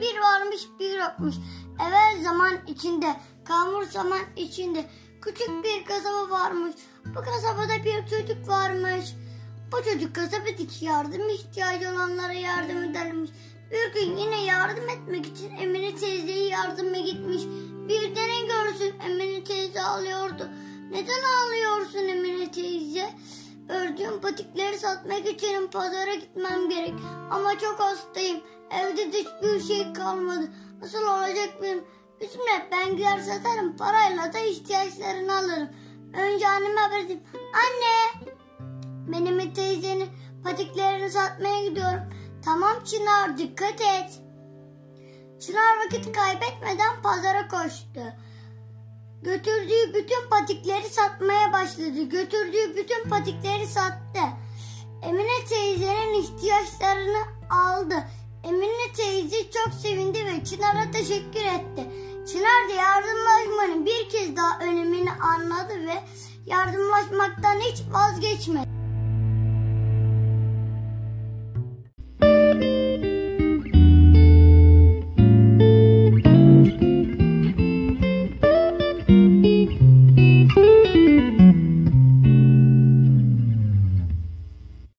Bir varmış bir yokmuş. Evvel zaman içinde, kalmur zaman içinde. Küçük bir kasaba varmış. Bu kasabada bir çocuk varmış. Bu çocuk kasabadaki yardım ihtiyacı olanlara yardım edermiş. Bir gün yine yardım etmek için Emine teyzeyi yardıma gitmiş. Bir de ne görsün Emine teyze ağlıyordu. Neden teyze? Ördüğüm patikleri satmak için pazara gitmem gerek. Ama çok hastayım. Evde de hiçbir şey kalmadı. Nasıl olacak benim? Üzülme ben gider satarım. Parayla da ihtiyaçlarını alırım. Önce anneme haber. Anne! Benim teyzenin patiklerini satmaya gidiyorum. Tamam Çınar dikkat et. Çınar vakit kaybetmeden pazara koştu. Götürdüğü bütün patikleri satmaya başladı. Götürdüğü bütün patikleri sattı. Emine teyzenin ihtiyaçlarını aldı. Emine teyze çok sevindi ve Çınar'a teşekkür etti. Çınar da yardımlaşmanın bir kez daha önemini anladı ve yardımlaşmaktan hiç vazgeçmedi.